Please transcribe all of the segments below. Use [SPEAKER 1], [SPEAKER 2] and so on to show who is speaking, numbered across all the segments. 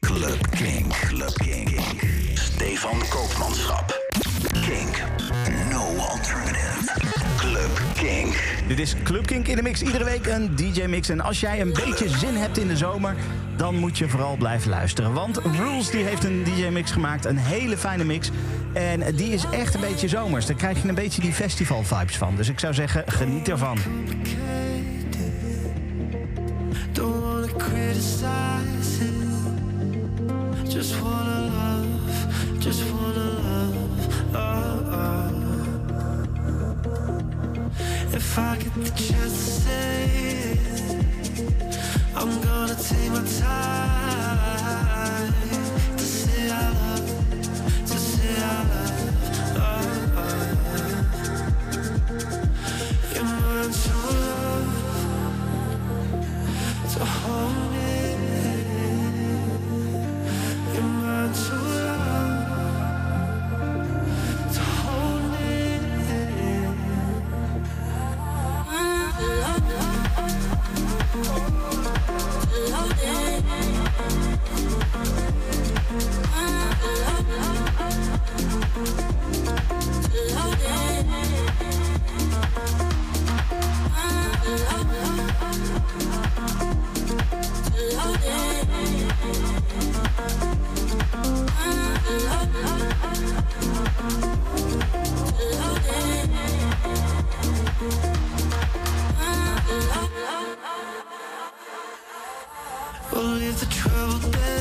[SPEAKER 1] Club King. Club King. Stefan Koopmanschap. Kink. No alternative. Club King.
[SPEAKER 2] Dit is Club Kink in de mix. Iedere week een DJ-mix. En als jij een beetje zin hebt in de zomer, dan moet je vooral blijven luisteren. Want Rules die heeft een DJ-mix gemaakt. Een hele fijne mix. En die is echt een beetje zomers. Daar krijg je een beetje die festival-vibes van. Dus ik zou zeggen, geniet ervan.
[SPEAKER 3] I'm gonna take my time Well,
[SPEAKER 4] if the trouble that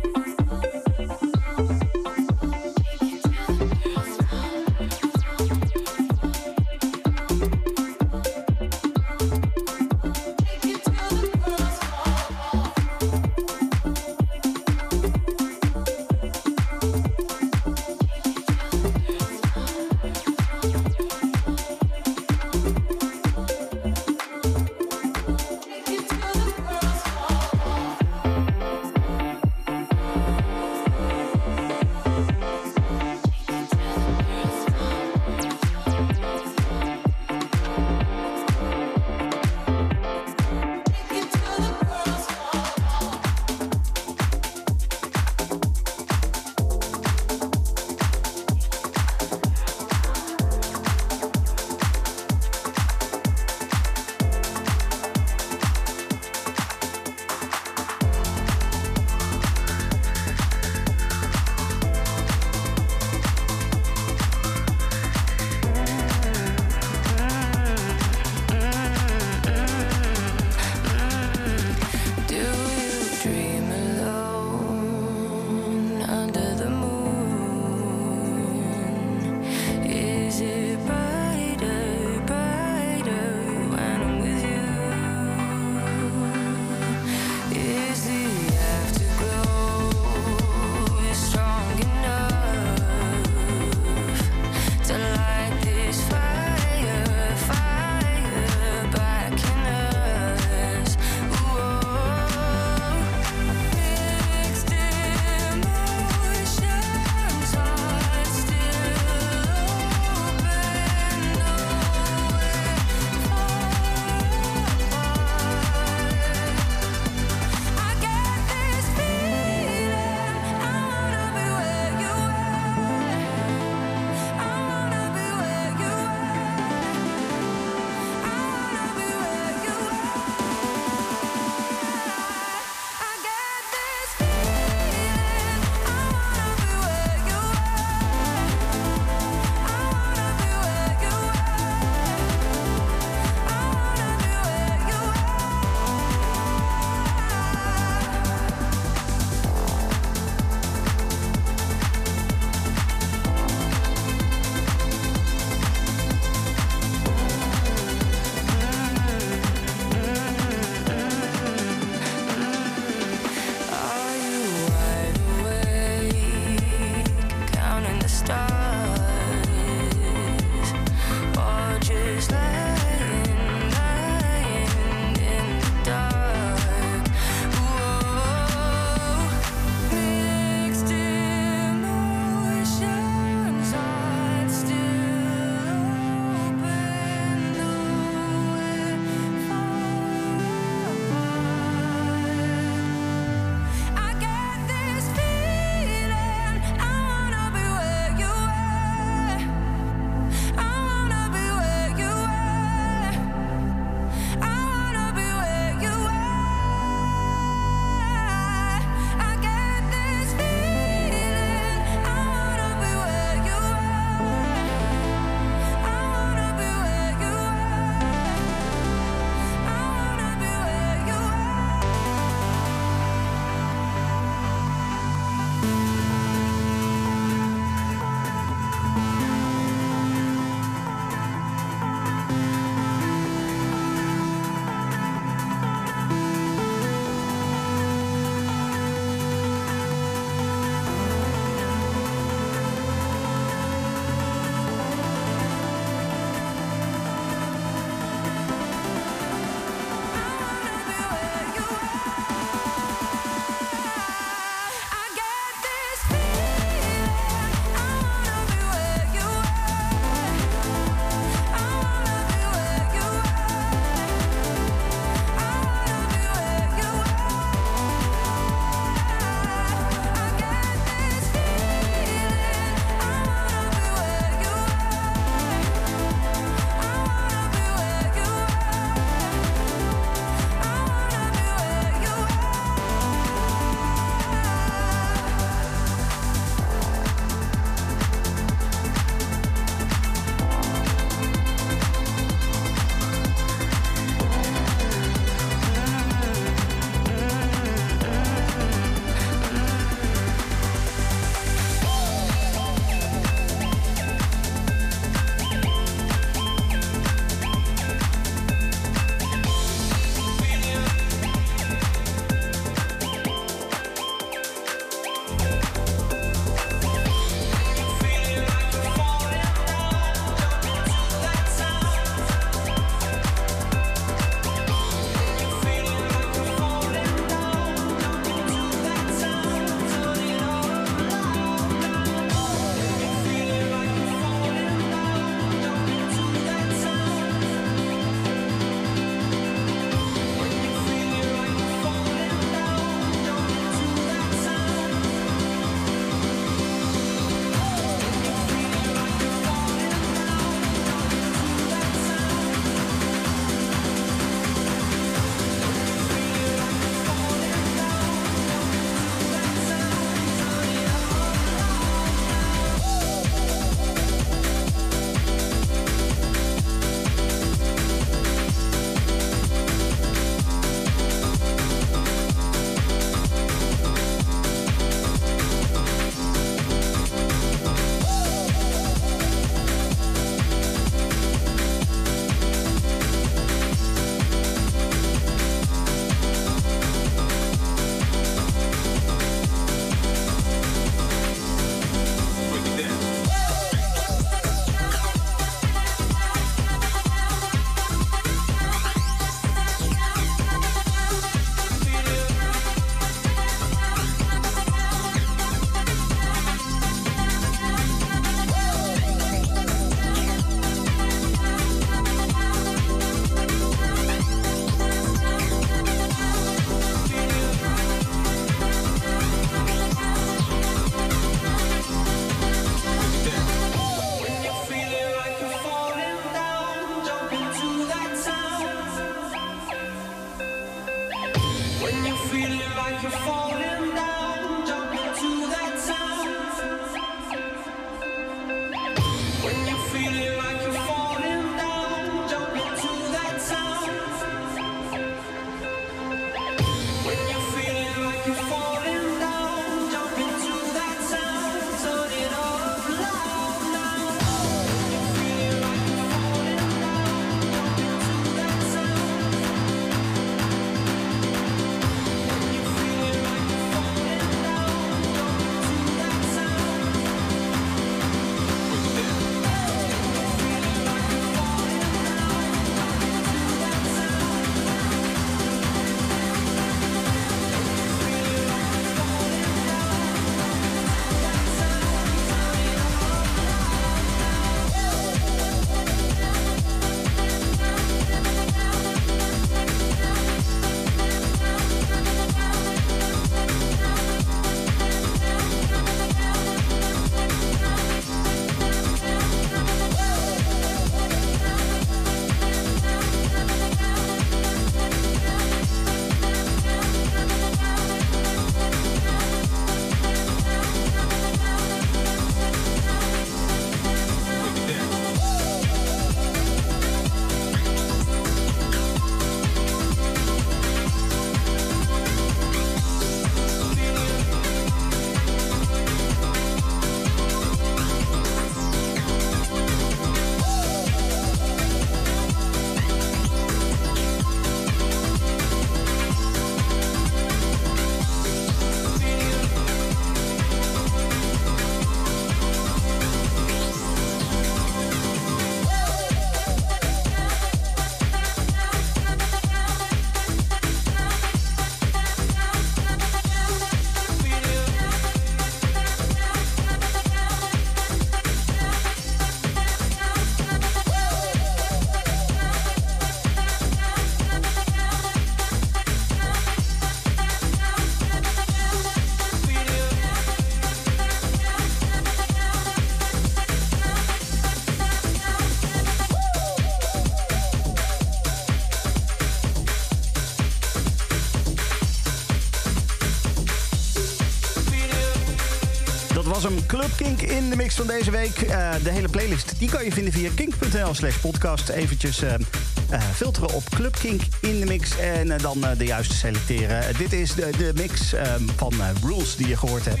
[SPEAKER 2] In de mix van deze week. Eh, de hele playlist die kan je vinden via kink.nl slash podcast. Eventjes eh, eh, filteren op Club Kink in de mix en dan de juiste selecteren. Dit is de, de mix ehm, van Rules die je gehoord hebt.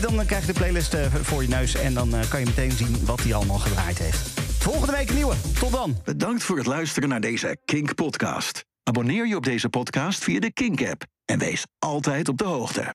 [SPEAKER 2] Dan krijg je de playlist voor je neus en dan kan je meteen zien wat hij allemaal gedraaid heeft. Volgende week een nieuwe. Tot dan.
[SPEAKER 5] Bedankt voor het luisteren naar deze Kink podcast. Abonneer je op deze podcast via de Kink app en wees altijd op de hoogte.